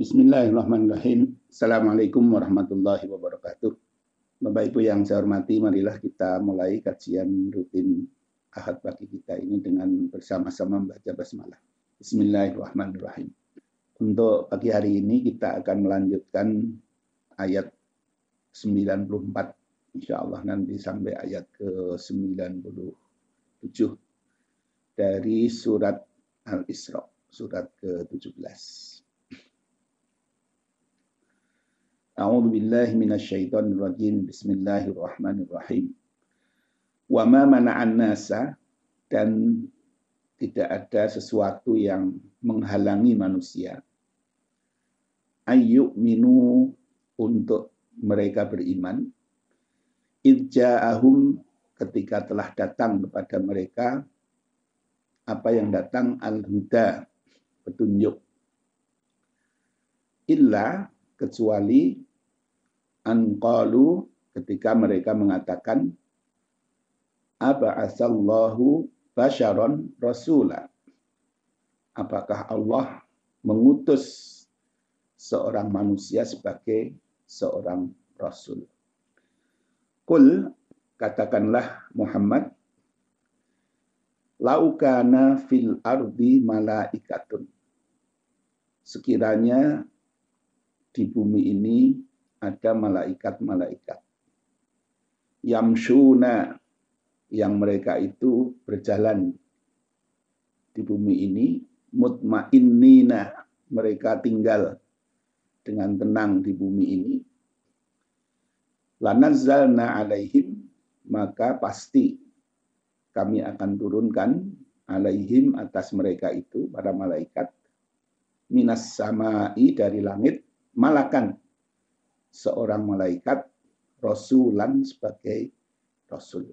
Bismillahirrahmanirrahim. Assalamualaikum warahmatullahi wabarakatuh. Bapak Ibu yang saya hormati, marilah kita mulai kajian rutin Ahad pagi kita ini dengan bersama-sama membaca basmalah. Bismillahirrahmanirrahim. Untuk pagi hari ini kita akan melanjutkan ayat 94 insya Allah nanti sampai ayat ke 97 dari surat Al-Isra, surat ke-17. A'udzu billahi minasyaitonir rajim. Bismillahirrahmanirrahim. Wa ma mana'an nasa dan tidak ada sesuatu yang menghalangi manusia ayyuk minu untuk mereka beriman idja'ahum ketika telah datang kepada mereka apa yang datang al-huda petunjuk illa kecuali anqalu ketika mereka mengatakan aba'asallahu basyaron rasula. Apakah Allah mengutus seorang manusia sebagai seorang rasul? Kul katakanlah Muhammad laukana fil ardi malaikatun. Sekiranya di bumi ini ada malaikat-malaikat. Yamshuna yang mereka itu berjalan di bumi ini. Mutmainnina mereka tinggal dengan tenang di bumi ini. Lanazzalna alaihim maka pasti kami akan turunkan alaihim atas mereka itu para malaikat. Minas samai dari langit malakan seorang malaikat rasulan sebagai rasul.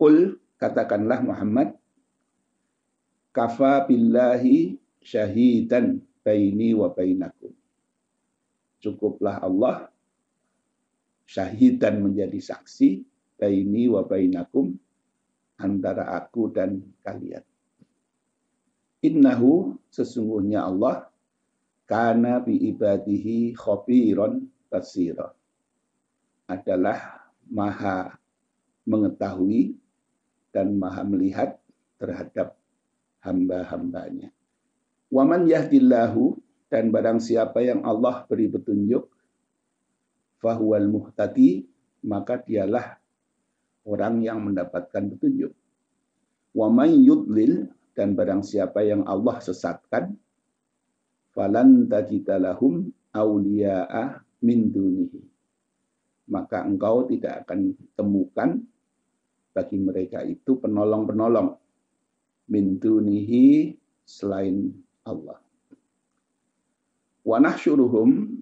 Ul katakanlah Muhammad kafa billahi syahidan baini wa bainakum. Cukuplah Allah syahidan menjadi saksi baini wa bainakum antara aku dan kalian. Innahu sesungguhnya Allah kana bi ibadihi khabiran basira adalah maha mengetahui dan maha melihat terhadap hamba-hambanya. Waman yahdillahu dan barang siapa yang Allah beri petunjuk fahuwal muhtadi maka dialah orang yang mendapatkan petunjuk. Waman yudlil dan barang siapa yang Allah sesatkan falan tajidalahum awliya'a min dunihi. Maka engkau tidak akan temukan bagi mereka itu penolong-penolong min dunihi selain Allah. Wa nahsyuruhum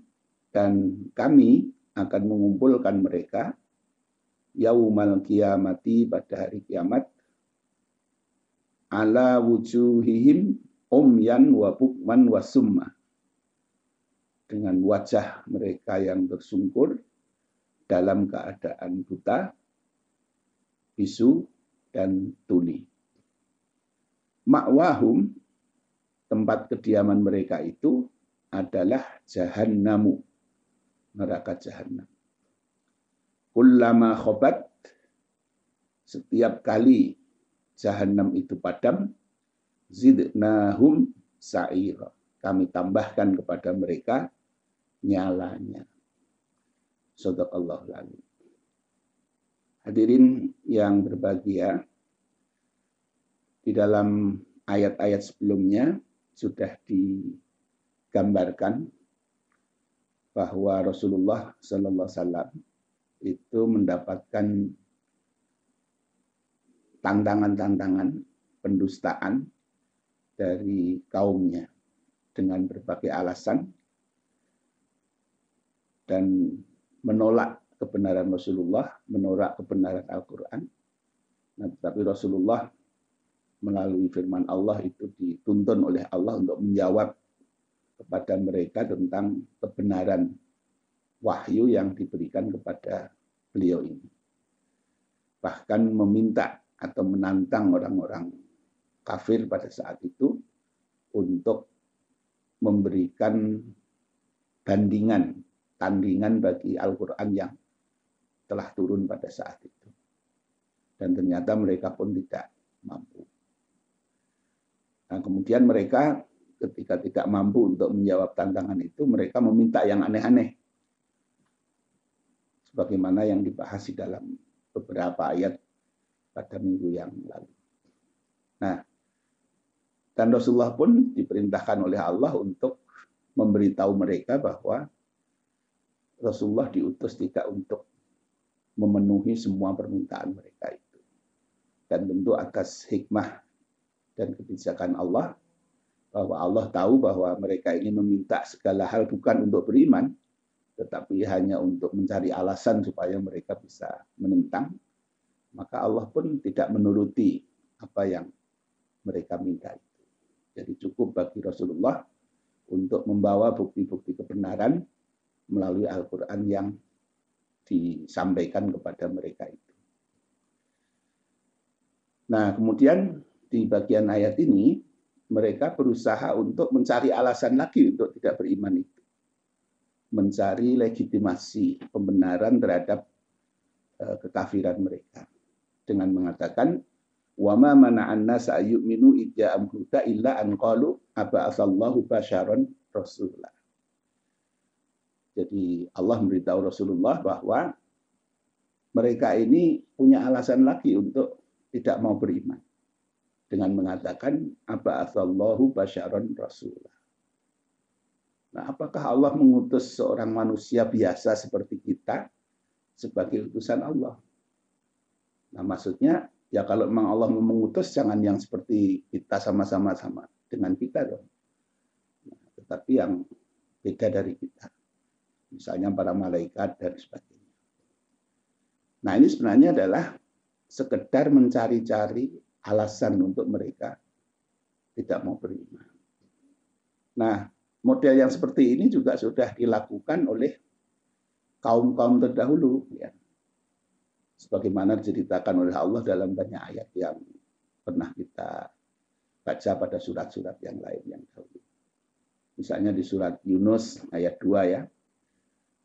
dan kami akan mengumpulkan mereka yaumal kiamati pada hari kiamat ala wujuhihim umyan wa bukman wa summa dengan wajah mereka yang tersungkur dalam keadaan buta, bisu, dan tuli. Makwahum, tempat kediaman mereka itu adalah jahannamu, neraka jahannam. Kullama khobat, setiap kali jahannam itu padam, zidnahum sa'ira. Kami tambahkan kepada mereka nyalanya. Sadaqallahu lalu. Hadirin yang berbahagia, di dalam ayat-ayat sebelumnya sudah digambarkan bahwa Rasulullah Sallallahu Alaihi Wasallam itu mendapatkan tantangan-tantangan pendustaan dari kaumnya dengan berbagai alasan dan menolak kebenaran Rasulullah, menolak kebenaran Al-Quran. Nah, tetapi Rasulullah melalui firman Allah itu dituntun oleh Allah untuk menjawab kepada mereka tentang kebenaran wahyu yang diberikan kepada beliau ini. Bahkan meminta atau menantang orang-orang kafir pada saat itu untuk memberikan bandingan, tandingan bagi Al-Quran yang telah turun pada saat itu. Dan ternyata mereka pun tidak mampu. Nah, kemudian mereka ketika tidak mampu untuk menjawab tantangan itu, mereka meminta yang aneh-aneh. Sebagaimana yang dibahas di dalam beberapa ayat pada minggu yang lalu. Nah, dan Rasulullah pun diperintahkan oleh Allah untuk memberitahu mereka bahwa Rasulullah diutus tidak untuk memenuhi semua permintaan mereka itu. Dan tentu atas hikmah dan kebijakan Allah, bahwa Allah tahu bahwa mereka ini meminta segala hal bukan untuk beriman, tetapi hanya untuk mencari alasan supaya mereka bisa menentang, maka Allah pun tidak menuruti apa yang mereka minta itu. Jadi cukup bagi Rasulullah untuk membawa bukti-bukti kebenaran melalui Al-Quran yang disampaikan kepada mereka itu. Nah, kemudian di bagian ayat ini, mereka berusaha untuk mencari alasan lagi untuk tidak beriman itu. Mencari legitimasi pembenaran terhadap uh, kekafiran mereka. Dengan mengatakan, idja'am huda illa an qalu aba asallahu basyaron rasulullah. Jadi Allah memberitahu Rasulullah bahwa mereka ini punya alasan lagi untuk tidak mau beriman dengan mengatakan aba asallahu basyaron rasulullah. Nah, apakah Allah mengutus seorang manusia biasa seperti kita sebagai utusan Allah? Nah, maksudnya Ya kalau memang Allah mengutus jangan yang seperti kita sama-sama sama dengan kita dong. Nah, tetapi yang beda dari kita. Misalnya para malaikat dan sebagainya. Nah ini sebenarnya adalah sekedar mencari-cari alasan untuk mereka tidak mau beriman. Nah, model yang seperti ini juga sudah dilakukan oleh kaum-kaum terdahulu. Ya sebagaimana diceritakan oleh Allah dalam banyak ayat yang pernah kita baca pada surat-surat yang lain yang dahulu. Misalnya di surat Yunus ayat 2 ya.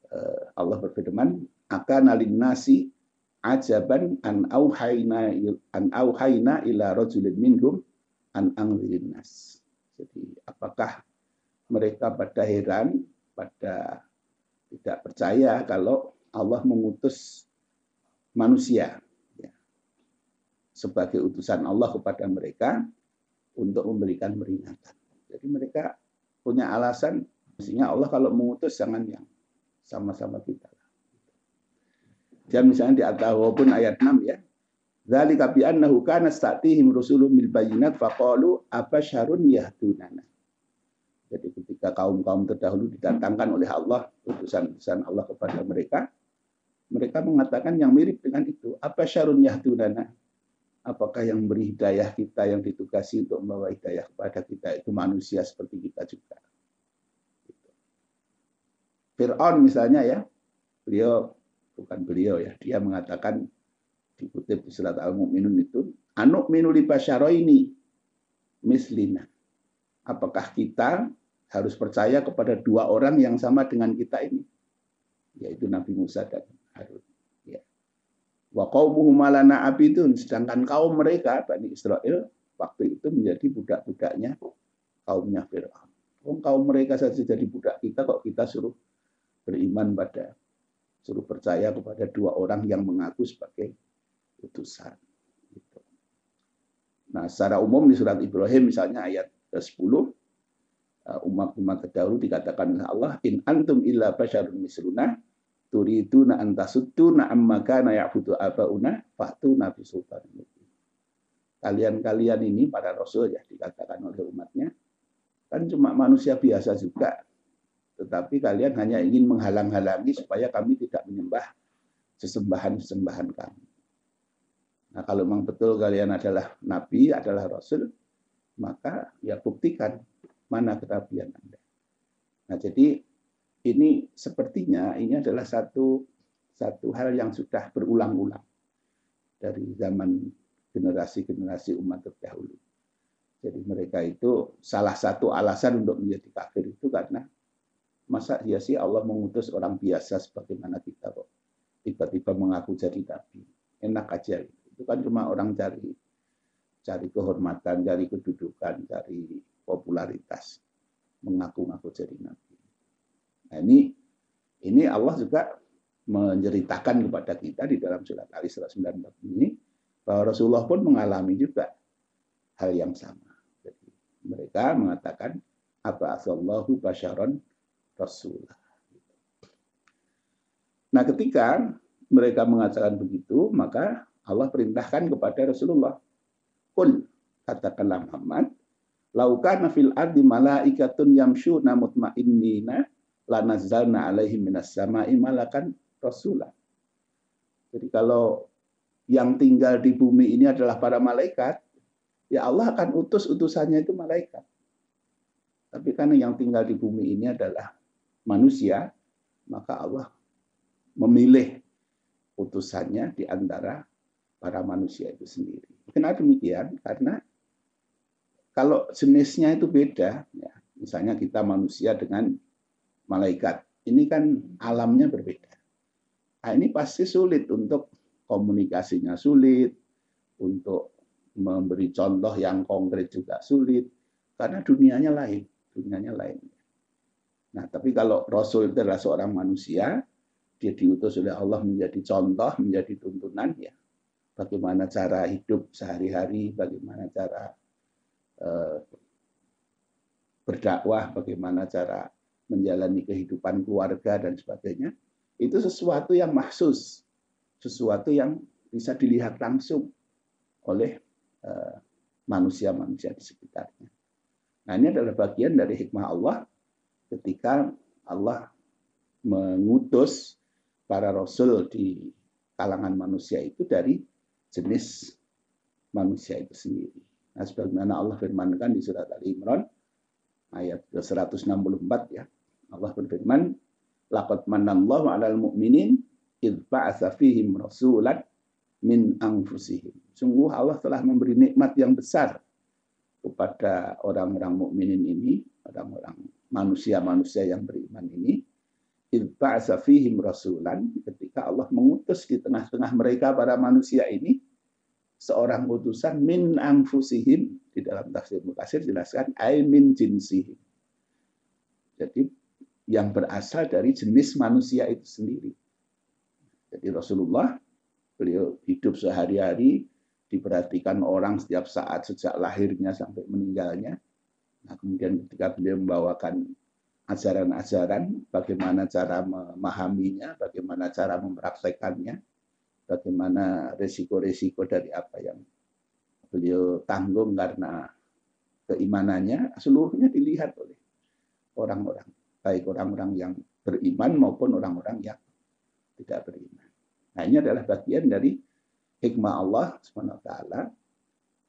Eh, Allah berfirman, "Akan nasi ajaban an auhayna an auhayna ila rajulin minhum an angzirin nas." Jadi apakah mereka pada heran, pada tidak percaya kalau Allah mengutus manusia ya, sebagai utusan Allah kepada mereka untuk memberikan peringatan. Jadi mereka punya alasan, mestinya Allah kalau mengutus jangan yang sama-sama kita. Dan misalnya di At-Tahu pun ayat 6 ya. Dzalika bi annahu kana statihim rusulun bil bayyinat faqalu abasyarun yahdunana. Jadi ketika kaum-kaum terdahulu didatangkan oleh Allah, utusan-utusan Allah kepada mereka, mereka mengatakan yang mirip dengan itu. Apa syarun yahdunana? Apakah yang beri hidayah kita yang ditugasi untuk membawa hidayah kepada kita itu manusia seperti kita juga. Fir'aun misalnya ya, beliau bukan beliau ya, dia mengatakan dikutip di surat Al-Mu'minun itu, anuk minuli ini mislina. Apakah kita harus percaya kepada dua orang yang sama dengan kita ini? Yaitu Nabi Musa dan Harun. Ya. Wa malana abidun sedangkan kaum mereka Bani Israel waktu itu menjadi budak-budaknya kaumnya Firaun. Kaum mereka saja jadi budak kita kok kita suruh beriman pada suruh percaya kepada dua orang yang mengaku sebagai utusan. Gitu. Nah, secara umum di surat Ibrahim misalnya ayat 10 uh, umat-umat terdahulu dikatakan oleh Allah in antum illa basyarun misluna turiduna antasudduna amma kana ya'budu abauna fatuna nabi sultan Kalian-kalian ini para rasul ya dikatakan oleh umatnya kan cuma manusia biasa juga. Tetapi kalian hanya ingin menghalang-halangi supaya kami tidak menyembah sesembahan-sesembahan kami. Nah, kalau memang betul kalian adalah nabi, adalah rasul, maka ya buktikan mana kenabian Anda. Nah, jadi ini sepertinya ini adalah satu satu hal yang sudah berulang-ulang dari zaman generasi-generasi umat terdahulu. Jadi mereka itu salah satu alasan untuk menjadi kafir itu karena masa ya sih Allah mengutus orang biasa sebagaimana kita kok? Tiba-tiba mengaku jadi nabi. Enak aja. Itu kan cuma orang cari cari kehormatan cari kedudukan cari popularitas. Mengaku-ngaku jadi nabi. Nah ini ini Allah juga menceritakan kepada kita di dalam surat Ali 194 ini bahwa Rasulullah pun mengalami juga hal yang sama. Jadi mereka mengatakan apa asallahu basyaron rasulah. Nah, ketika mereka mengatakan begitu, maka Allah perintahkan kepada Rasulullah, "Qul," katakanlah Muhammad, "Laukana fil ardi malaikatun yamshuna mutmainnina lanazzalna alaihim minas sama'i malakan rasulah." Jadi kalau yang tinggal di bumi ini adalah para malaikat, ya Allah akan utus utusannya itu malaikat. Tapi karena yang tinggal di bumi ini adalah manusia, maka Allah memilih utusannya di antara para manusia itu sendiri. Kenapa demikian? Karena kalau jenisnya itu beda, ya, misalnya kita manusia dengan malaikat, ini kan alamnya berbeda. Nah, ini pasti sulit untuk komunikasinya sulit, untuk memberi contoh yang konkret juga sulit, karena dunianya lain, dunianya lain. Nah, tapi kalau Rasul itu adalah seorang manusia, dia diutus oleh Allah menjadi contoh, menjadi tuntunan ya. Bagaimana cara hidup sehari-hari, bagaimana cara eh, berdakwah, bagaimana cara menjalani kehidupan keluarga dan sebagainya. Itu sesuatu yang mahsus, sesuatu yang bisa dilihat langsung oleh eh, manusia-manusia di sekitarnya. Nah ini adalah bagian dari hikmah Allah ketika Allah mengutus para rasul di kalangan manusia itu dari jenis manusia itu sendiri. Nah, sebagaimana Allah firmankan di surat Ali Imran ayat 164 ya. Allah berfirman, "Laqad manallahu 'alal mu'minin id ba'atsa fihim rasulan min anfusihim." Sungguh Allah telah memberi nikmat yang besar kepada orang-orang mukminin ini, orang-orang manusia-manusia yang beriman ini, idba'asa fihim rasulan ketika Allah mengutus di tengah-tengah mereka para manusia ini seorang utusan min anfusihim di dalam tafsir Mukasir jelaskan ay min jinsihim. Jadi yang berasal dari jenis manusia itu sendiri. Jadi Rasulullah beliau hidup sehari-hari diperhatikan orang setiap saat sejak lahirnya sampai meninggalnya. Nah, kemudian ketika beliau membawakan ajaran-ajaran, bagaimana cara memahaminya, bagaimana cara mempraktekannya, bagaimana resiko-resiko dari apa yang beliau tanggung karena keimanannya, seluruhnya dilihat oleh orang-orang, baik orang-orang yang beriman maupun orang-orang yang tidak beriman. Nah ini adalah bagian dari hikmah Allah SWT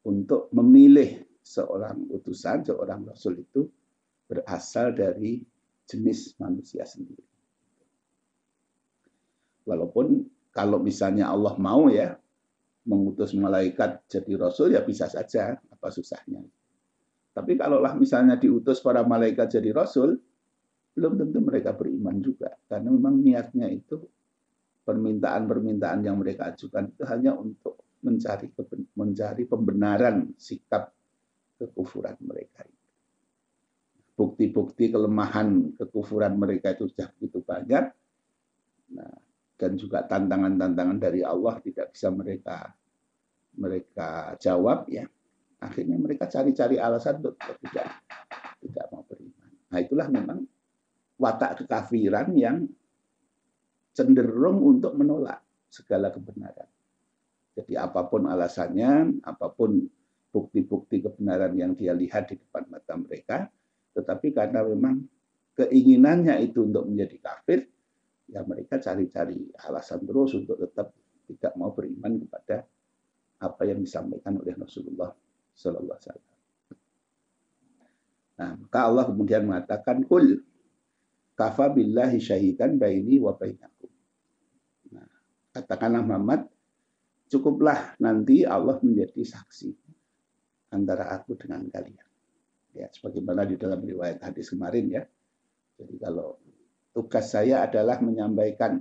untuk memilih seorang utusan, seorang rasul itu berasal dari jenis manusia sendiri. Walaupun kalau misalnya Allah mau ya mengutus malaikat jadi rasul ya bisa saja apa susahnya. Tapi kalaulah misalnya diutus para malaikat jadi rasul, belum tentu mereka beriman juga karena memang niatnya itu permintaan-permintaan yang mereka ajukan itu hanya untuk mencari mencari pembenaran sikap kekufuran mereka. Bukti-bukti kelemahan kekufuran mereka itu sudah begitu banyak. Nah, dan juga tantangan-tantangan dari Allah tidak bisa mereka mereka jawab ya. Akhirnya mereka cari-cari alasan untuk tidak tidak mau beriman. Nah, itulah memang watak kekafiran yang cenderung untuk menolak segala kebenaran. Jadi apa pun alasannya, apa pun bukti-bukti kebenaran yang dia lihat di depan mata mereka, tetapi karena memang keinginannya itu untuk menjadi kafir, ya mereka cari-cari alasan terus untuk tetap tidak mau beriman kepada apa yang disampaikan oleh Rasulullah Sallallahu Alaihi Wasallam. Nah, maka Allah kemudian mengatakan, Kul kafa billahi syahidan baini wa bainakum. Katakanlah Muhammad, cukuplah nanti Allah menjadi saksi antara aku dengan kalian. Ya, sebagaimana di dalam riwayat hadis kemarin ya. Jadi kalau tugas saya adalah menyampaikan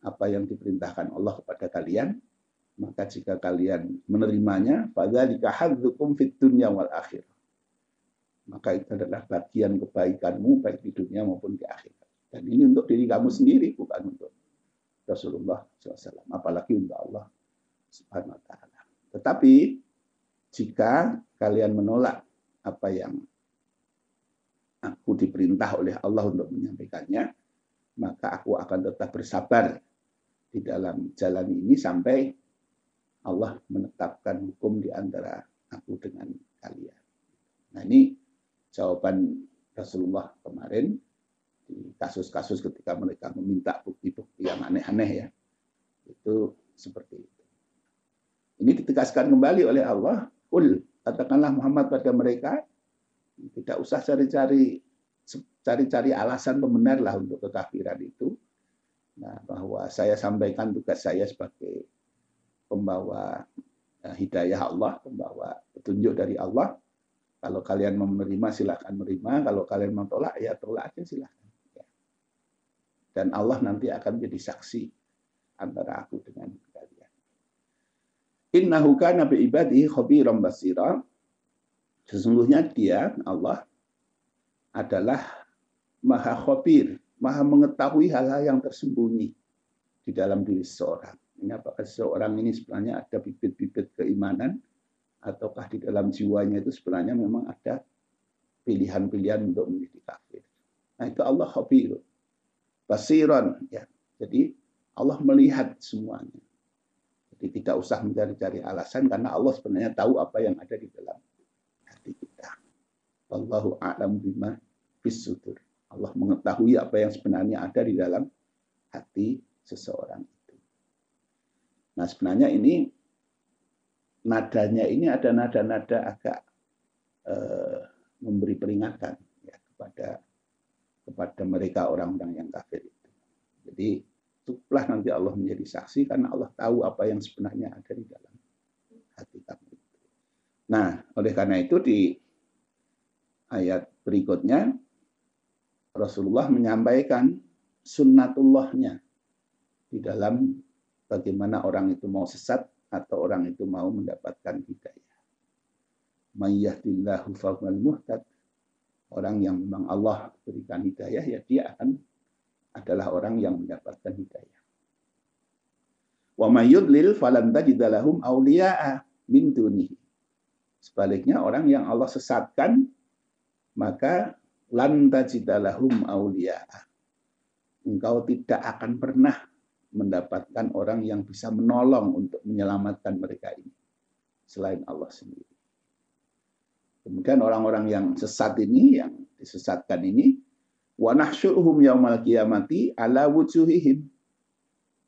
apa yang diperintahkan Allah kepada kalian, maka jika kalian menerimanya, fadzalika hadzukum fid dunya wal akhir. Maka itu adalah bagian kebaikanmu baik di dunia maupun di akhirat. Dan ini untuk diri kamu sendiri, bukan untuk Rasulullah SAW. Apalagi untuk Allah Subhanahu wa Ta'ala. Tetapi jika kalian menolak apa yang aku diperintah oleh Allah untuk menyampaikannya, maka aku akan tetap bersabar di dalam jalan ini sampai Allah menetapkan hukum di antara aku dengan kalian. Nah ini jawaban Rasulullah kemarin di kasus-kasus ketika mereka meminta bukti-bukti yang aneh-aneh ya. Itu seperti itu. Ini ditegaskan kembali oleh Allah, Ul, katakanlah Muhammad pada mereka, tidak usah cari-cari cari-cari alasan pembenar lah untuk kekafiran itu Nah, bahwa saya sampaikan tugas saya sebagai pembawa eh, hidayah Allah, pembawa petunjuk dari Allah. Kalau kalian mau menerima silahkan menerima, kalau kalian mau tolak ya tolak aja silahkan. Ya. Dan Allah nanti akan jadi saksi antara aku dengan. Innahu kana bi ibadihi khabiran basira. Sesungguhnya dia Allah adalah maha khabir, maha mengetahui hal-hal yang tersembunyi di dalam diri seseorang. Ini apakah seseorang ini sebenarnya ada bibit-bibit keimanan ataukah di dalam jiwanya itu sebenarnya memang ada pilihan-pilihan untuk menjadi kafir. Nah itu Allah khabir. Basiron. Ya. Jadi Allah melihat semuanya. Tidak usah mencari-cari alasan karena Allah sebenarnya tahu apa yang ada di dalam hati kita. Wallahu a'lam bima fisudur. Allah mengetahui apa yang sebenarnya ada di dalam hati seseorang itu. Nah sebenarnya ini nadanya ini ada nada-nada agak eh, memberi peringatan ya, kepada kepada mereka orang-orang yang kafir itu. Jadi cukuplah nanti Allah menjadi saksi karena Allah tahu apa yang sebenarnya ada di dalam hati kamu. Nah, oleh karena itu di ayat berikutnya Rasulullah menyampaikan sunnatullahnya di dalam bagaimana orang itu mau sesat atau orang itu mau mendapatkan hidayah. Mayyahdillahu fawal muhtad. Orang yang memang Allah berikan hidayah, ya dia akan adalah orang yang mendapatkan hidayah. Wa mayyudlil falan tajidalahum awliya'a min dunihi. Sebaliknya orang yang Allah sesatkan, maka lan tajidalahum aulia. Engkau tidak akan pernah mendapatkan orang yang bisa menolong untuk menyelamatkan mereka ini selain Allah sendiri. Kemudian orang-orang yang sesat ini, yang disesatkan ini, wa nahsyuruhum yaumal qiyamati ala wujuhihim.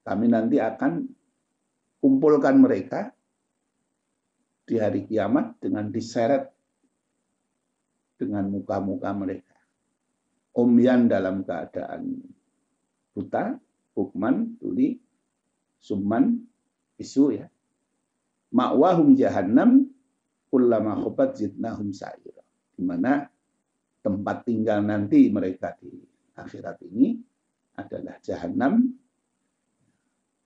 Kami nanti akan kumpulkan mereka di hari kiamat dengan diseret dengan muka-muka mereka umyan dalam keadaan buta, hukman, tuli, summan, isu ya. Ma'wahum jahannam kullama khubat zidnahum sa'ira. Di mana tempat tinggal nanti mereka di akhirat ini adalah jahanam.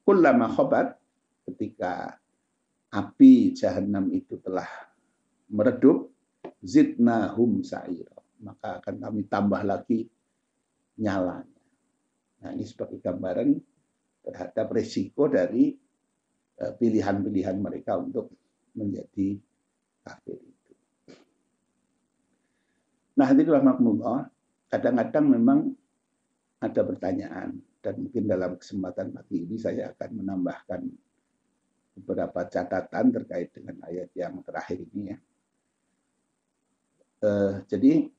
Kullama khobat ketika api jahanam itu telah meredup zidnahum sa'ira maka akan kami tambah lagi nyalanya. Nah, ini sebagai gambaran terhadap risiko dari eh, pilihan-pilihan mereka untuk menjadi kafir. Nah, hadirin rahmatullah, kadang-kadang memang ada pertanyaan dan mungkin dalam kesempatan pagi ini saya akan menambahkan beberapa catatan terkait dengan ayat yang terakhir ini ya. Uh, jadi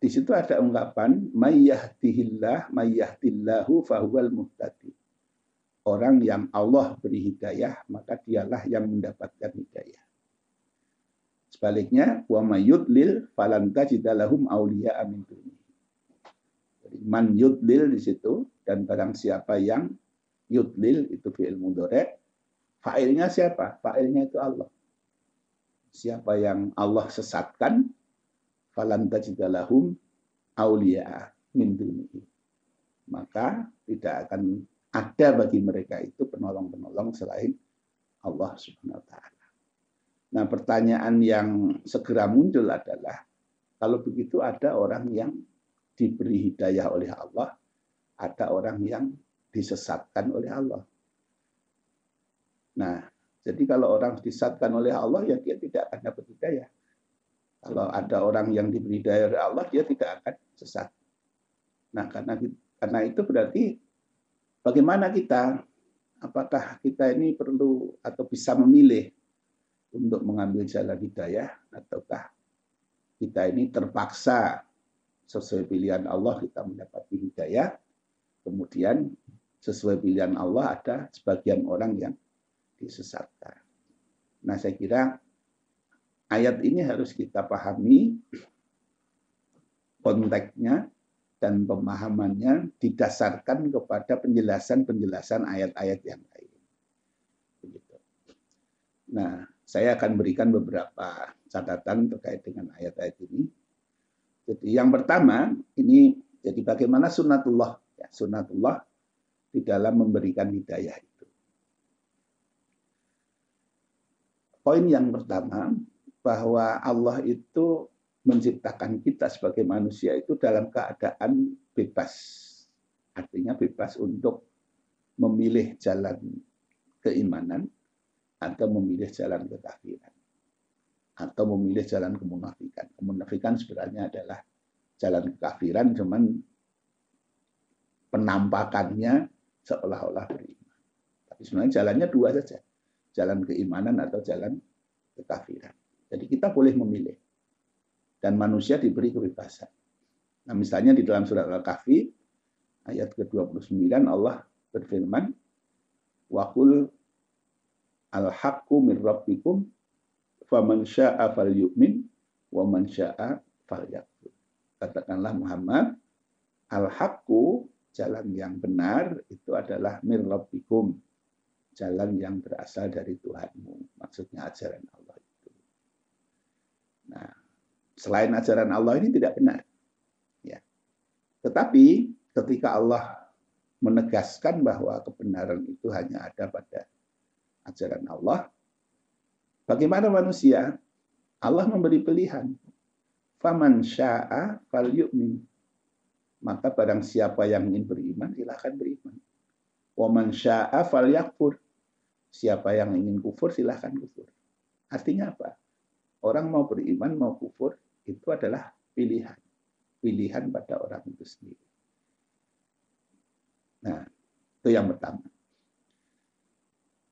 di situ ada ungkapan mayyahdihillah mayyahdillahu fahuwal muhtadi. Orang yang Allah beri hidayah, maka dialah yang mendapatkan hidayah. Sebaliknya, wa mayyudlil falan tajidalahum awliya amin Jadi man yudlil di situ dan barang siapa yang yudlil itu fi'il mudhari' fa'ilnya siapa? Fa'ilnya itu Allah. Siapa yang Allah sesatkan, falan tajidalahum aulia. min dunihi. Maka tidak akan ada bagi mereka itu penolong-penolong selain Allah Subhanahu wa taala. Nah, pertanyaan yang segera muncul adalah kalau begitu ada orang yang diberi hidayah oleh Allah, ada orang yang disesatkan oleh Allah. Nah, jadi kalau orang disesatkan oleh Allah ya dia tidak akan dapat hidayah. Kalau ada orang yang diberi hidayah oleh Allah, dia tidak akan sesat. Nah, karena karena itu berarti bagaimana kita apakah kita ini perlu atau bisa memilih untuk mengambil jalan hidayah ataukah kita ini terpaksa sesuai pilihan Allah kita mendapati hidayah kemudian sesuai pilihan Allah ada sebagian orang yang disesatkan. Nah, saya kira ayat ini harus kita pahami konteksnya dan pemahamannya didasarkan kepada penjelasan-penjelasan ayat-ayat yang lain. Begitu. Nah, saya akan berikan beberapa catatan terkait dengan ayat-ayat ini. Jadi yang pertama ini jadi bagaimana sunatullah ya, sunatullah di dalam memberikan hidayah itu. Poin yang pertama bahwa Allah itu menciptakan kita sebagai manusia itu dalam keadaan bebas. Artinya bebas untuk memilih jalan keimanan atau memilih jalan kekafiran atau memilih jalan kemunafikan. Kemunafikan sebenarnya adalah jalan kekafiran cuman penampakannya seolah-olah beriman. Tapi sebenarnya jalannya dua saja. Jalan keimanan atau jalan kekafiran. Jadi kita boleh memilih. Dan manusia diberi kebebasan. Nah misalnya di dalam surat Al-Kahfi ayat ke-29 Allah berfirman Wakul al-haqqu min rabbikum faman syaa falyu'min wa man syaa falyakfur. Katakanlah Muhammad, al-haqqu jalan yang benar itu adalah min rabbikum. Jalan yang berasal dari Tuhanmu. Maksudnya ajaran Allah itu. Nah, selain ajaran Allah ini tidak benar. Ya. Tetapi ketika Allah menegaskan bahwa kebenaran itu hanya ada pada ajaran Allah. Bagaimana manusia? Allah memberi pilihan. Faman sya'a fal yu'min. Maka barang siapa yang ingin beriman, silahkan beriman. Waman sya'a fal yakfur. Siapa yang ingin kufur, silahkan kufur. Artinya apa? Orang mau beriman, mau kufur, itu adalah pilihan. Pilihan pada orang itu sendiri. Nah, itu yang pertama.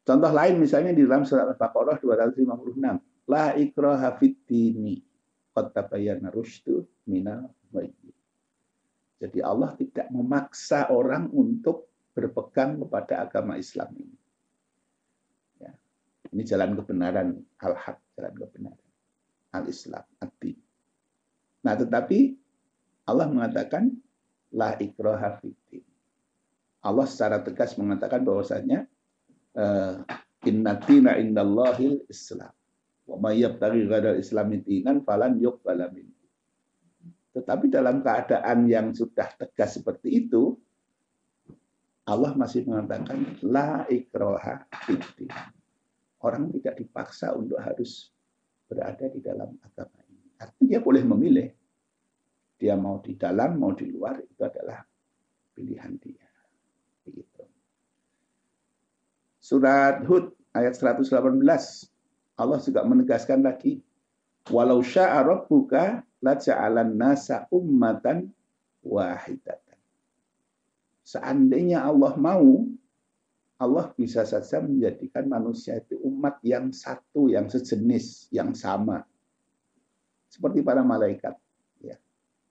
Contoh lain misalnya di dalam surat Al-Baqarah 256. La ikraha fid dini. Qad tabayyana rusydu minal Jadi Allah tidak memaksa orang untuk berpegang kepada agama Islam ini. Ya. Ini jalan kebenaran, al-haq, jalan kebenaran. Al-Islam, ad Nah, tetapi Allah mengatakan la ikraha fid Allah secara tegas mengatakan bahwasanya uh, inna tina indallahil islam wa may yabtaghi ghairal islami dinan falan yuqbala tetapi dalam keadaan yang sudah tegas seperti itu Allah masih mengatakan la ikroha fiddin. Orang tidak dipaksa untuk harus berada di dalam agama ini. Artinya dia boleh memilih. Dia mau di dalam, mau di luar, itu adalah pilihan dia. Surat Hud ayat 118. Allah juga menegaskan lagi, walau sya'a rabbuka laja'alan nasa ummatan wahidatan. Seandainya Allah mau, Allah bisa saja menjadikan manusia itu umat yang satu, yang sejenis, yang sama. Seperti para malaikat. Ya.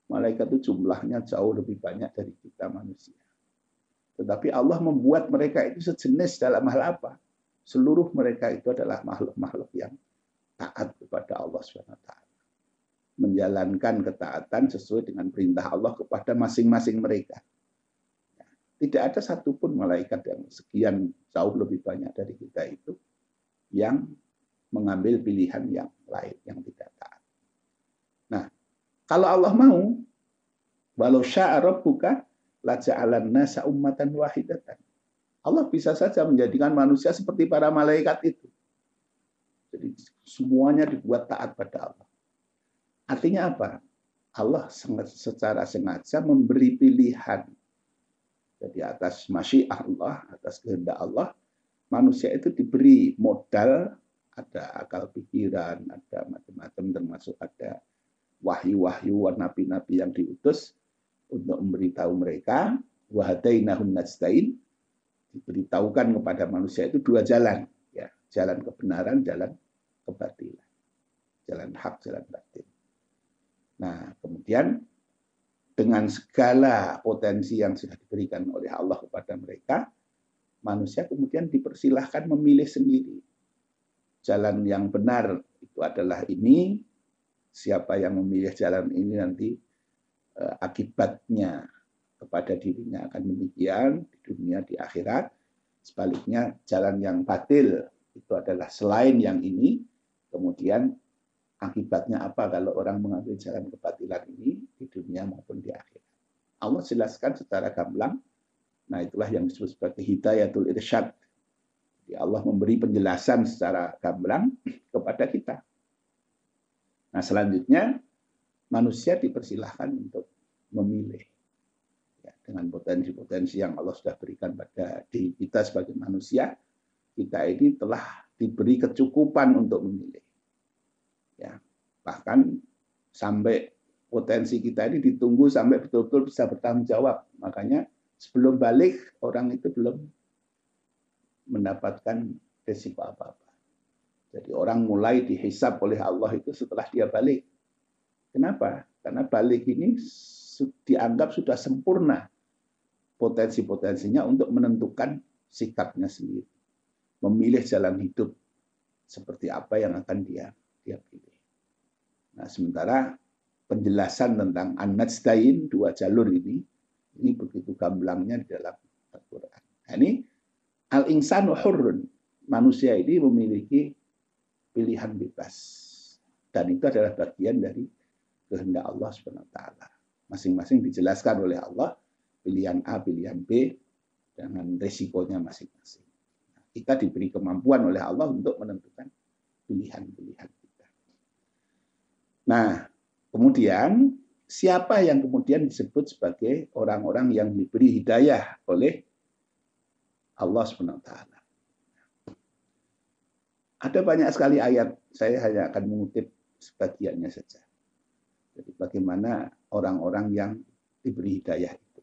Malaikat itu jumlahnya jauh lebih banyak dari kita manusia. Tetapi Allah membuat mereka itu sejenis dalam hal apa? Seluruh mereka itu adalah makhluk-makhluk yang taat kepada Allah SWT. Menjalankan ketaatan sesuai dengan perintah Allah kepada masing-masing mereka. Tidak ada satupun malaikat yang sekian jauh lebih banyak dari kita itu yang mengambil pilihan yang lain, yang tidak taat. Nah, kalau Allah mau, Walau sya'a rabbuka laja'alan nasa ummatan wahidatan. Allah bisa saja menjadikan manusia seperti para malaikat itu. Jadi semuanya dibuat taat pada Allah. Artinya apa? Allah secara sengaja memberi pilihan. Jadi atas masyiah Allah, atas kehendak Allah, manusia itu diberi modal, ada akal pikiran, ada macam-macam termasuk ada wahyu-wahyu nabi-nabi yang diutus untuk memberitahu mereka wahadainahun najdain. Diberitahukan kepada manusia itu dua jalan ya. Jalan kebenaran jalan kebatilan. Jalan hak jalan batin. Nah kemudian dengan segala potensi yang sudah diberikan oleh Allah kepada mereka manusia kemudian dipersilahkan memilih sendiri. Jalan yang benar itu adalah ini siapa yang memilih jalan ini nanti akibatnya kepada dirinya akan demikian di dunia di akhirat. Sebaliknya jalan yang batil itu adalah selain yang ini, kemudian akibatnya apa kalau orang mengambil jalan kebatilan ini di dunia maupun di akhirat. Allah jelaskan secara gamblang. Nah, itulah yang disebut sebagai hidayatul irsyad. Jadi Allah memberi penjelasan secara gamblang kepada kita. Nah, selanjutnya manusia dipersilahkan untuk memilih ya, dengan potensi-potensi yang Allah sudah berikan pada diri kita sebagai manusia. Kita ini telah diberi kecukupan untuk memilih ya. Bahkan sampai potensi kita ini ditunggu sampai betul-betul bisa bertanggung jawab. Makanya sebelum balik orang itu belum mendapatkan resiko apa-apa. Jadi orang mulai dihisap oleh Allah itu setelah dia balik Kenapa? Karena balik ini dianggap sudah sempurna potensi-potensinya untuk menentukan sikapnya sendiri. Memilih jalan hidup seperti apa yang akan dia dia pilih. Nah, sementara penjelasan tentang an-najdain dua jalur ini ini begitu gamblangnya di dalam Al-Qur'an. Nah, ini al-insanu hurrun. Manusia ini memiliki pilihan bebas. Dan itu adalah bagian dari kehendak Allah SWT. Masing-masing dijelaskan oleh Allah, pilihan A, pilihan B, dengan resikonya masing-masing. Kita diberi kemampuan oleh Allah untuk menentukan pilihan-pilihan kita. Nah, kemudian siapa yang kemudian disebut sebagai orang-orang yang diberi hidayah oleh Allah SWT. Ada banyak sekali ayat, saya hanya akan mengutip sebagiannya saja. Jadi bagaimana orang-orang yang diberi hidayah itu.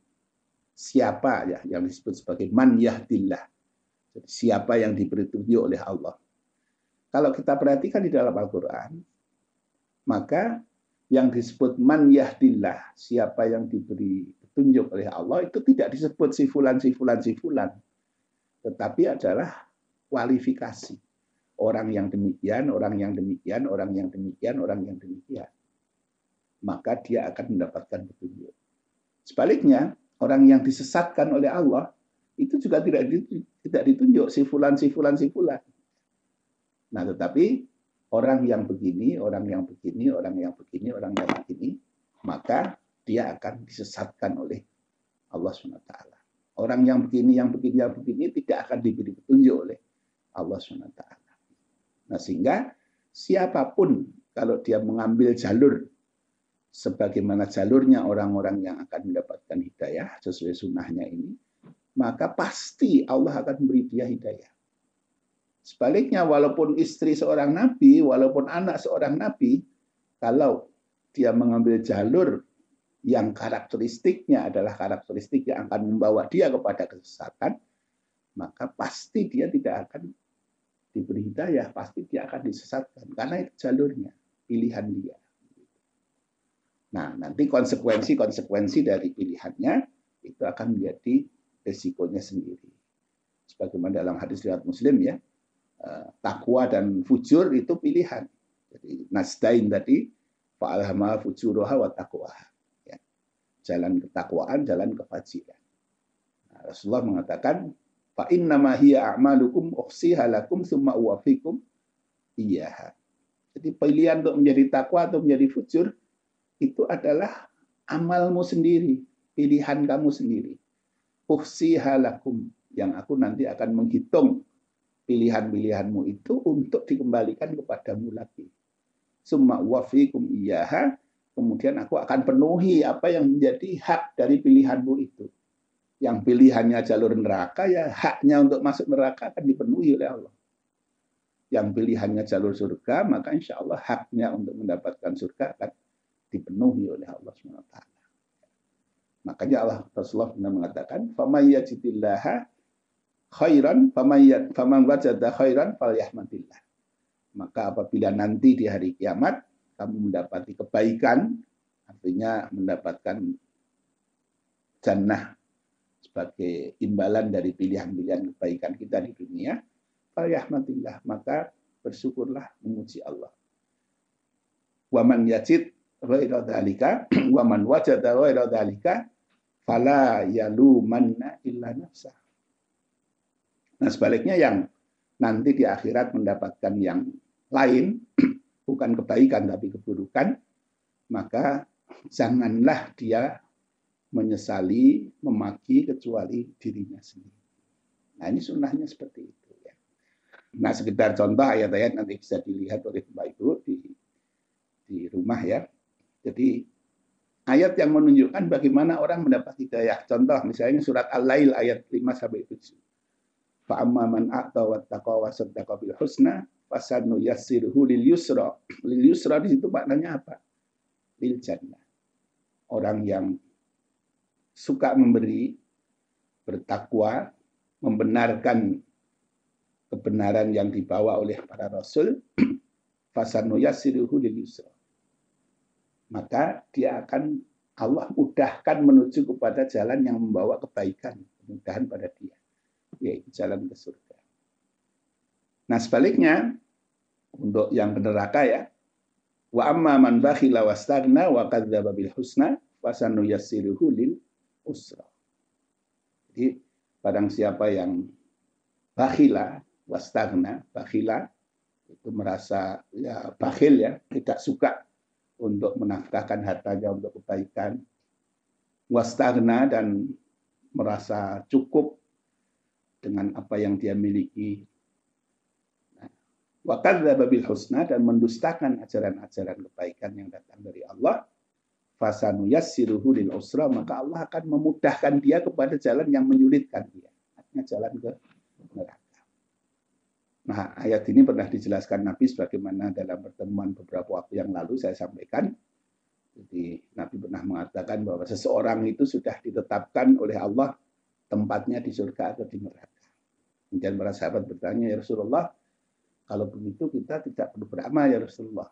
Siapa ya yang disebut sebagai man yahdillah. Jadi siapa yang diberi tunjuk oleh Allah. Kalau kita perhatikan di dalam Al-Quran, maka yang disebut man yahdillah, siapa yang diberi petunjuk oleh Allah, itu tidak disebut si fulan, si fulan, si fulan. Tetapi adalah kualifikasi. Orang yang demikian, orang yang demikian, orang yang demikian, orang yang demikian maka dia akan mendapatkan petunjuk. Sebaliknya, orang yang disesatkan oleh Allah itu juga tidak tidak ditunjuk si fulan si fulan si fulan. Nah, tetapi orang yang begini, orang yang begini, orang yang begini, orang yang begini, maka dia akan disesatkan oleh Allah SWT. Orang yang begini, yang begini, yang begini tidak akan diberi petunjuk oleh Allah SWT. Nah, sehingga siapa pun kalau dia mengambil jalur sebagaimana jalurnya orang-orang yang akan mendapatkan hidayah sesuai sunnahnya ini, maka pasti Allah akan memberi dia hidayah. Sebaliknya, walaupun istri seorang nabi, walaupun anak seorang nabi, kalau dia mengambil jalur yang karakteristiknya adalah karakteristik yang akan membawa dia kepada kesesatan, maka pasti dia tidak akan diberi hidayah, pasti dia akan disesatkan. Karena itu jalurnya, pilihan dia. Nah, nanti konsekuensi-konsekuensi dari pilihannya itu akan menjadi resikonya sendiri. Sebagaimana dalam hadis riwayat Muslim ya, eh, takwa dan fujur itu pilihan. Jadi nasdain tadi fa'alhama fujuroha wa taqwaha. Ya. Jalan ketakwaan, jalan kefajiran. Nah, Rasulullah mengatakan fa innama hiya a'malukum ukhsiha lakum tsumma uwafikum iyyaha. Jadi pilihan untuk menjadi takwa atau menjadi fujur itu adalah amalmu sendiri, pilihan kamu sendiri. halakum yang aku nanti akan menghitung pilihan-pilihanmu itu untuk dikembalikan kepadamu lagi. Summa wafikum iyaha, kemudian aku akan penuhi apa yang menjadi hak dari pilihanmu itu. Yang pilihannya jalur neraka, ya haknya untuk masuk neraka akan dipenuhi oleh Allah. Yang pilihannya jalur surga, maka insya Allah haknya untuk mendapatkan surga akan dipenuhi oleh Allah SWT. Makanya Allah Rasulullah pernah mengatakan, "Faman yajidillah khairan faman faman wajada khairan falyahmadillah. Maka apabila nanti di hari kiamat kamu mendapati kebaikan, artinya mendapatkan jannah sebagai imbalan dari pilihan-pilihan kebaikan kita di dunia, falyahmadillah, maka bersyukurlah memuji Allah. Waman yajid ghaira dzalika, waman wajada ghaira dzalika, fala yalumanna illa nafsah Nah sebaliknya yang nanti di akhirat mendapatkan yang lain, bukan kebaikan tapi keburukan, maka janganlah dia menyesali, memaki kecuali dirinya sendiri. Nah ini sunnahnya seperti itu. Ya. Nah sekedar contoh ayat-ayat nanti bisa dilihat oleh Bapak Ibu di, di rumah ya. Jadi ayat yang menunjukkan bagaimana orang mendapat hidayah. Contoh misalnya surat Al-Lail ayat 5 sampai 7. Fa amma man a'ta wattaqa wa saddaqa bil husna fasanu yassiruhu lil yusra. Lil yusra di situ maknanya apa? Lil jannah. Orang yang suka memberi, bertakwa, membenarkan kebenaran yang dibawa oleh para rasul, fasanu yassiruhu lil yusra. Maka dia akan Allah mudahkan menuju kepada jalan yang membawa kebaikan, kemudahan pada dia yaitu jalan ke surga. Nah sebaliknya untuk yang ke neraka ya, wa amma man bakhila wastagna wa kadzdzaba bil husna fasanu yassiruhu lil usra. Jadi barang siapa yang bakhila wastagna, bakhila itu merasa ya bakhil ya, tidak suka untuk menafkahkan hartanya untuk kebaikan. Wastagna dan merasa cukup dengan apa yang dia miliki. Wakadzdzaba bil husna dan mendustakan ajaran-ajaran kebaikan yang datang dari Allah. Fasanu yassiruhu lil usra maka Allah akan memudahkan dia kepada jalan yang menyulitkan dia. Artinya jalan ke neraka. Nah, ayat ini pernah dijelaskan Nabi sebagaimana dalam pertemuan beberapa waktu yang lalu saya sampaikan. Jadi Nabi pernah mengatakan bahwa seseorang itu sudah ditetapkan oleh Allah tempatnya di surga atau di neraka. Kemudian para sahabat bertanya, ya Rasulullah, kalau begitu kita tidak perlu beramal ya Rasulullah.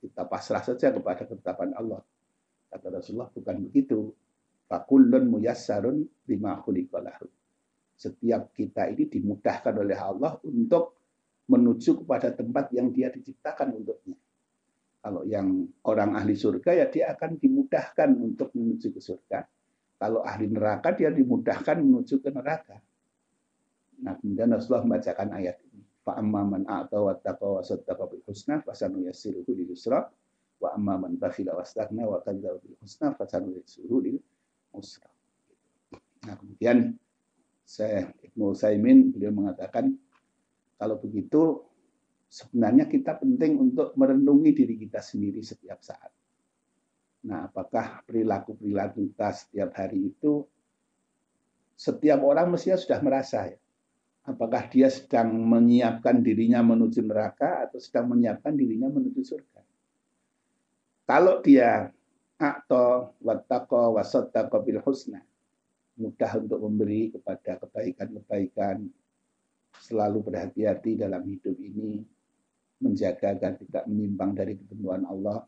Kita pasrah saja kepada ketetapan Allah. Kata Rasulullah, bukan begitu. Fakullun muyassarun khuliqalahu. Setiap kita ini dimudahkan oleh Allah untuk menuju kepada tempat yang dia diciptakan untuknya. Kalau yang orang ahli surga ya dia akan dimudahkan untuk menuju ke surga. Kalau ahli neraka dia dimudahkan menuju ke neraka. Nah, kemudian Rasulullah membacakan ayat ini. Fa wa bil husna fasanu lil wa amma man bakhila wastaghna wa kadzdzaba husna fasanu lil. Nah, kemudian saya Ibnu Saimin beliau mengatakan kalau begitu sebenarnya kita penting untuk merenungi diri kita sendiri setiap saat. Nah, apakah perilaku-perilaku kita setiap hari itu setiap orang mestinya sudah merasa ya apakah dia sedang menyiapkan dirinya menuju neraka atau sedang menyiapkan dirinya menuju surga. Kalau dia atau wattaqo wasattaqo bil husna mudah untuk memberi kepada kebaikan-kebaikan selalu berhati-hati dalam hidup ini menjaga agar tidak menyimpang dari ketentuan Allah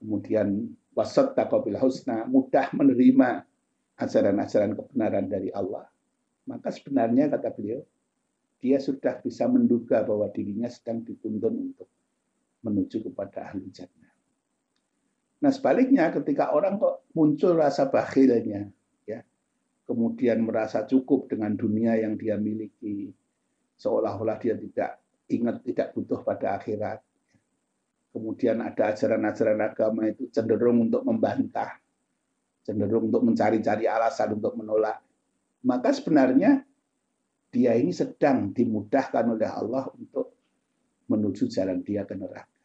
kemudian wasattaqo bil husna mudah menerima ajaran-ajaran kebenaran dari Allah maka sebenarnya kata beliau, dia sudah bisa menduga bahwa dirinya sedang dituntun untuk menuju kepada ahli jannah. Nah sebaliknya ketika orang kok muncul rasa bakhilnya, ya, kemudian merasa cukup dengan dunia yang dia miliki, seolah-olah dia tidak ingat, tidak butuh pada akhirat. kemudian ada ajaran-ajaran agama itu cenderung untuk membantah, cenderung untuk mencari-cari alasan untuk menolak, maka sebenarnya dia ini sedang dimudahkan oleh Allah untuk menuju jalan dia ke neraka.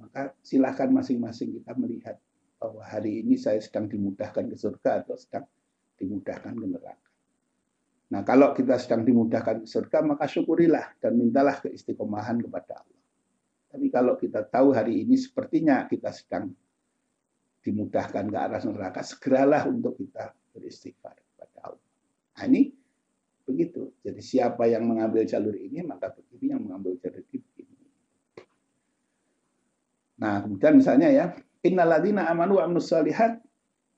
Maka silahkan masing-masing kita melihat bahwa hari ini saya sedang dimudahkan ke surga atau sedang dimudahkan ke neraka. Nah, kalau kita sedang dimudahkan ke surga, maka syukurilah dan mintalah keistiqomahan kepada Allah. Tapi kalau kita tahu hari ini sepertinya kita sedang dimudahkan ke arah neraka, segeralah untuk kita beristighfar kepada Allah. Nah, ini begitu. Jadi siapa yang mengambil jalur ini, maka begini yang mengambil jalur ini. Nah, kemudian misalnya ya, innalladzina amanu wa amilus solihat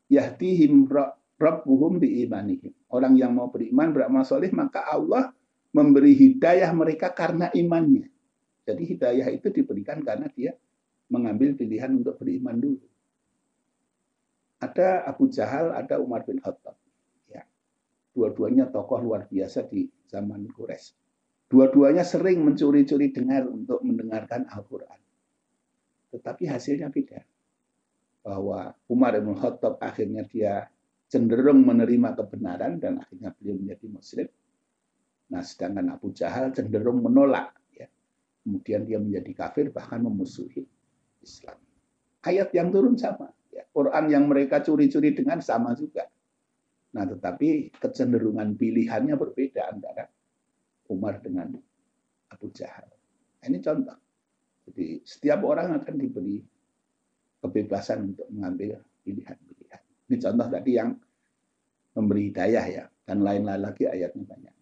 yahtihim rabbuhum bi imanihim. Orang yang mau beriman, beramal soleh, maka Allah memberi hidayah mereka karena imannya. Jadi hidayah itu diberikan karena dia mengambil pilihan untuk beriman dulu. Ada Abu Jahal, ada Umar bin Khattab. Dua-duanya tokoh luar biasa di zaman Quraisy. Dua-duanya sering mencuri-curi dengar untuk mendengarkan Al-Quran. Tetapi hasilnya beda. Bahwa Umar bin Khattab akhirnya dia cenderung menerima kebenaran dan akhirnya beliau menjadi muslim. Nah, sedangkan Abu Jahal cenderung menolak. Ya. Kemudian dia menjadi kafir bahkan memusuhi Islam. Ayat yang turun sama. Ya. Quran yang mereka curi-curi dengan sama juga. Nah, tetapi kecenderungan pilihannya berbeda antara Umar dengan Abu Jahal. Nah, ini contoh. Jadi setiap orang akan diberi kebebasan untuk mengambil pilihan-pilihan. Ini contoh tadi yang memberi hidayah ya, dan lain-lain lagi ayatnya banyak.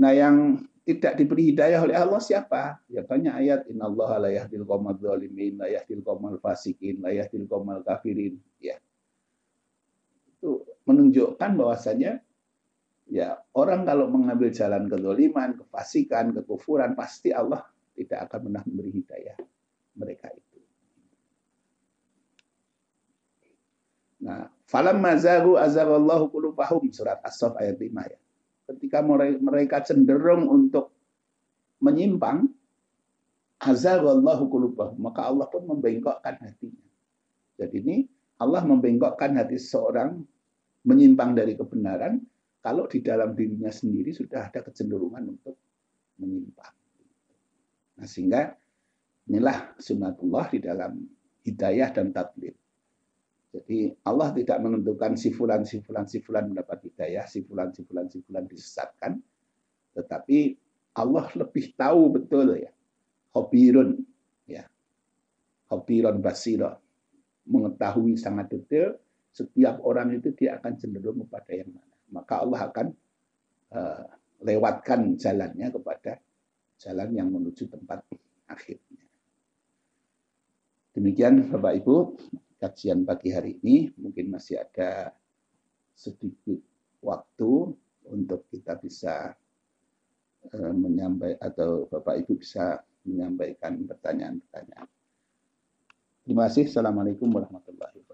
Nah, yang tidak diberi hidayah oleh Allah siapa? Ya banyak ayat innallaha la yahdil qaumadz zalimin, la yahdil qaumal fasikin, la yahdil qaumal kafirin, ya itu menunjukkan bahwasanya ya orang kalau mengambil jalan kezaliman, kefasikan, kekufuran pasti Allah tidak akan pernah memberi hidayah mereka itu. Nah, falam mazagu azagallahu qulubahum surat As-Saff ayat 5 ya. Ketika mereka cenderung untuk menyimpang, azagallahu qulubahum, maka Allah pun membengkokkan hatinya. Jadi ini Allah membengkokkan hati seorang menyimpang dari kebenaran kalau di dalam dirinya sendiri sudah ada kecenderungan untuk menyimpang. Nah, sehingga inilah sunatullah di dalam hidayah dan tatlid. Jadi Allah tidak menentukan si fulan si fulan si fulan mendapat hidayah, si fulan si fulan si fulan disesatkan, tetapi Allah lebih tahu betul ya. Hobirun ya. Hobirun basiro mengetahui sangat detail setiap orang itu dia akan cenderung kepada yang mana. Maka Allah akan uh, lewatkan jalannya kepada jalan yang menuju tempat akhirnya. Demikian Bapak Ibu, kajian pagi hari ini mungkin masih ada sedikit waktu untuk kita bisa uh, menyampaikan atau Bapak Ibu bisa menyampaikan pertanyaan-pertanyaan. Terima kasih. Assalamualaikum warahmatullahi wabarakatuh.